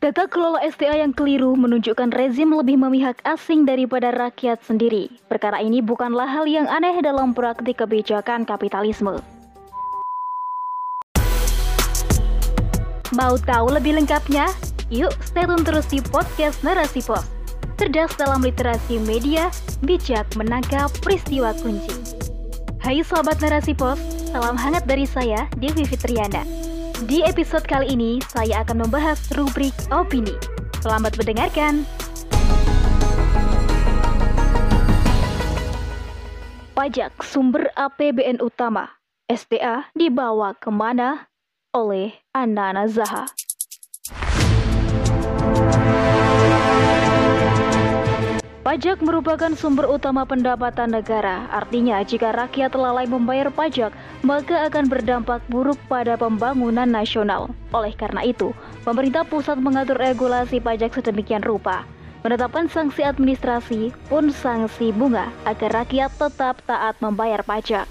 Tata kelola STA yang keliru menunjukkan rezim lebih memihak asing daripada rakyat sendiri. Perkara ini bukanlah hal yang aneh dalam praktik kebijakan kapitalisme. Mau tahu lebih lengkapnya? Yuk, stay tune terus di podcast Narasi Pos. Cerdas dalam literasi media, bijak menangkap peristiwa kunci. Hai sobat Narasi Pos, salam hangat dari saya, Devi Fitriana. Di episode kali ini, saya akan membahas rubrik opini. Selamat mendengarkan. Pajak sumber APBN utama, STA dibawa ke mana? Oleh Anana Zaha. Pajak merupakan sumber utama pendapatan negara. Artinya, jika rakyat lalai membayar pajak, maka akan berdampak buruk pada pembangunan nasional. Oleh karena itu, pemerintah pusat mengatur regulasi pajak sedemikian rupa, menetapkan sanksi administrasi pun sanksi bunga agar rakyat tetap taat membayar pajak.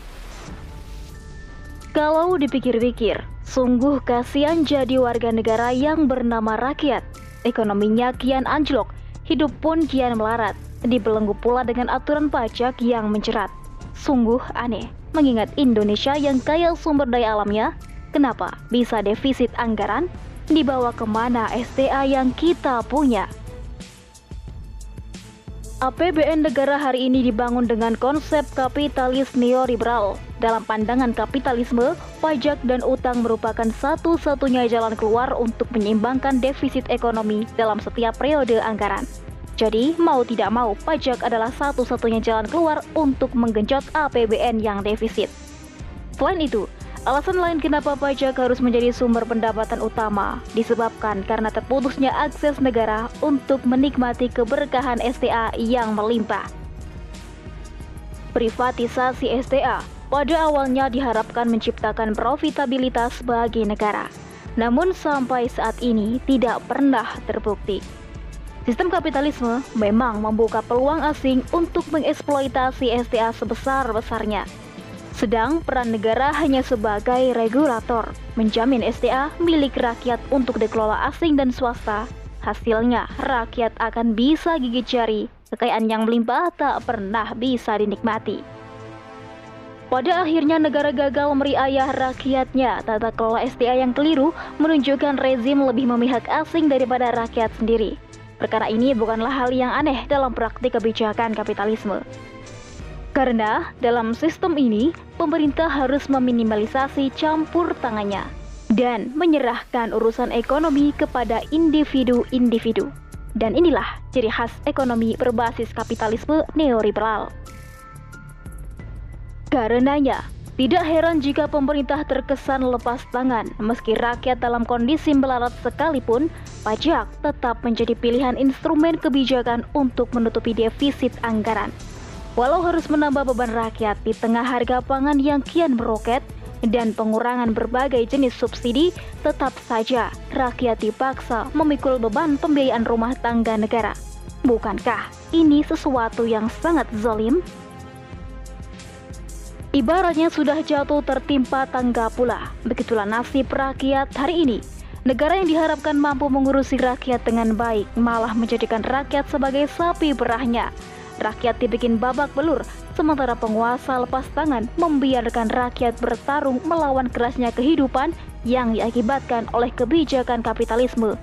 Kalau dipikir-pikir, sungguh kasihan jadi warga negara yang bernama rakyat. Ekonominya kian anjlok, hidup pun kian melarat, dibelenggu pula dengan aturan pajak yang menjerat. Sungguh aneh, mengingat Indonesia yang kaya sumber daya alamnya, kenapa bisa defisit anggaran? Dibawa ke mana STA yang kita punya? APBN negara hari ini dibangun dengan konsep kapitalis neoliberal. Dalam pandangan kapitalisme, pajak dan utang merupakan satu-satunya jalan keluar untuk menyeimbangkan defisit ekonomi dalam setiap periode anggaran. Jadi, mau tidak mau, pajak adalah satu-satunya jalan keluar untuk menggenjot APBN yang defisit. Selain itu, Alasan lain kenapa pajak harus menjadi sumber pendapatan utama disebabkan karena terputusnya akses negara untuk menikmati keberkahan STA yang melimpah. Privatisasi STA pada awalnya diharapkan menciptakan profitabilitas bagi negara, namun sampai saat ini tidak pernah terbukti. Sistem kapitalisme memang membuka peluang asing untuk mengeksploitasi STA sebesar-besarnya sedang peran negara hanya sebagai regulator, menjamin STA milik rakyat untuk dikelola asing dan swasta. Hasilnya, rakyat akan bisa gigit jari, kekayaan yang melimpah tak pernah bisa dinikmati. Pada akhirnya negara gagal meriayah rakyatnya, tata kelola STA yang keliru menunjukkan rezim lebih memihak asing daripada rakyat sendiri. Perkara ini bukanlah hal yang aneh dalam praktik kebijakan kapitalisme. Karena dalam sistem ini, pemerintah harus meminimalisasi campur tangannya dan menyerahkan urusan ekonomi kepada individu-individu. Dan inilah ciri khas ekonomi berbasis kapitalisme neoliberal. Karenanya, tidak heran jika pemerintah terkesan lepas tangan, meski rakyat dalam kondisi melarat sekalipun, pajak tetap menjadi pilihan instrumen kebijakan untuk menutupi defisit anggaran. Walau harus menambah beban rakyat di tengah harga pangan yang kian meroket dan pengurangan berbagai jenis subsidi, tetap saja rakyat dipaksa memikul beban pembiayaan rumah tangga negara. Bukankah ini sesuatu yang sangat zalim? Ibaratnya sudah jatuh tertimpa tangga pula. Begitulah nasib rakyat hari ini. Negara yang diharapkan mampu mengurusi rakyat dengan baik malah menjadikan rakyat sebagai sapi berahnya rakyat dibikin babak belur, sementara penguasa lepas tangan membiarkan rakyat bertarung melawan kerasnya kehidupan yang diakibatkan oleh kebijakan kapitalisme.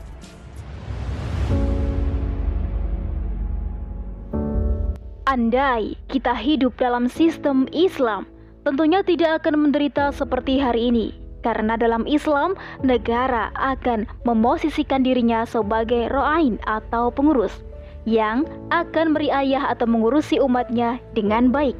Andai kita hidup dalam sistem Islam, tentunya tidak akan menderita seperti hari ini. Karena dalam Islam, negara akan memosisikan dirinya sebagai ro'ain atau pengurus yang akan meriayah atau mengurusi umatnya dengan baik.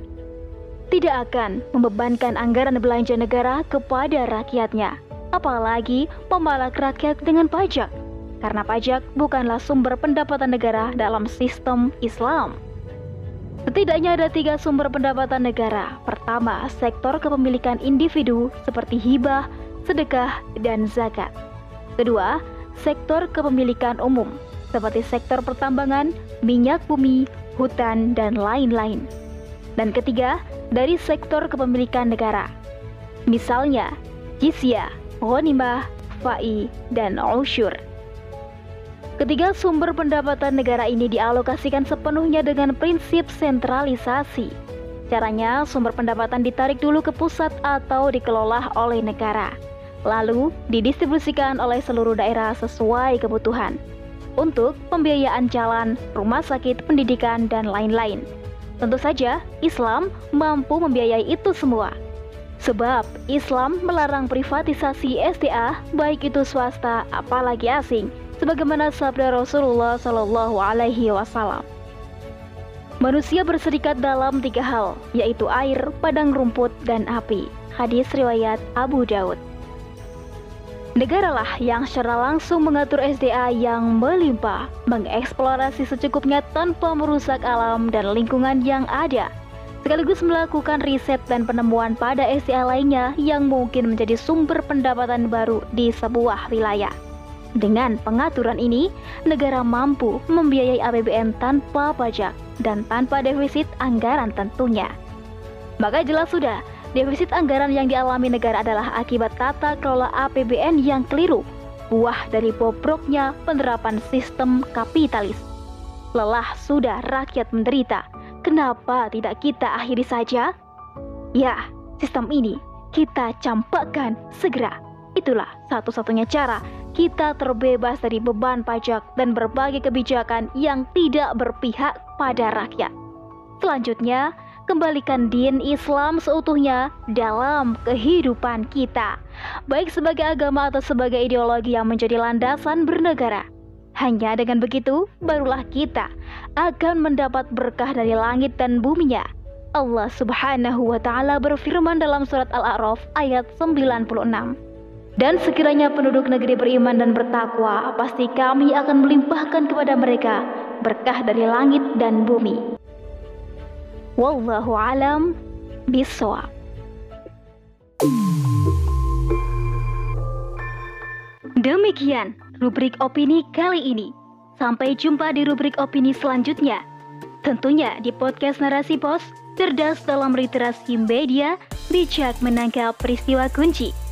Tidak akan membebankan anggaran belanja negara kepada rakyatnya, apalagi memalak rakyat dengan pajak, karena pajak bukanlah sumber pendapatan negara dalam sistem Islam. Setidaknya ada tiga sumber pendapatan negara. Pertama, sektor kepemilikan individu seperti hibah, sedekah, dan zakat. Kedua, sektor kepemilikan umum seperti sektor pertambangan, minyak bumi, hutan, dan lain-lain. Dan ketiga, dari sektor kepemilikan negara. Misalnya, jizya, ghanimah, fa'i, dan usyur. Ketiga, sumber pendapatan negara ini dialokasikan sepenuhnya dengan prinsip sentralisasi. Caranya, sumber pendapatan ditarik dulu ke pusat atau dikelola oleh negara, lalu didistribusikan oleh seluruh daerah sesuai kebutuhan untuk pembiayaan jalan, rumah sakit, pendidikan, dan lain-lain. Tentu saja, Islam mampu membiayai itu semua. Sebab Islam melarang privatisasi SDA baik itu swasta apalagi asing sebagaimana sabda Rasulullah Shallallahu alaihi wasallam. Manusia berserikat dalam tiga hal, yaitu air, padang rumput, dan api. Hadis riwayat Abu Daud. Negaralah yang secara langsung mengatur SDA yang melimpah, mengeksplorasi secukupnya tanpa merusak alam dan lingkungan yang ada, sekaligus melakukan riset dan penemuan pada SDA lainnya yang mungkin menjadi sumber pendapatan baru di sebuah wilayah. Dengan pengaturan ini, negara mampu membiayai APBN tanpa pajak dan tanpa defisit anggaran tentunya. Maka jelas sudah, Defisit anggaran yang dialami negara adalah akibat tata kelola APBN yang keliru, buah dari bobroknya penerapan sistem kapitalis. Lelah sudah rakyat menderita, kenapa tidak kita akhiri saja? Ya, sistem ini kita campakkan segera. Itulah satu-satunya cara kita terbebas dari beban pajak dan berbagai kebijakan yang tidak berpihak pada rakyat. Selanjutnya, kembalikan din Islam seutuhnya dalam kehidupan kita, baik sebagai agama atau sebagai ideologi yang menjadi landasan bernegara. Hanya dengan begitu, barulah kita akan mendapat berkah dari langit dan buminya. Allah Subhanahu wa Ta'ala berfirman dalam Surat Al-A'raf ayat 96. Dan sekiranya penduduk negeri beriman dan bertakwa, pasti kami akan melimpahkan kepada mereka berkah dari langit dan bumi. Wallahu alam bisawab. Demikian rubrik opini kali ini. Sampai jumpa di rubrik opini selanjutnya. Tentunya di podcast Narasi Pos, cerdas dalam literasi media, bijak menangkap peristiwa kunci.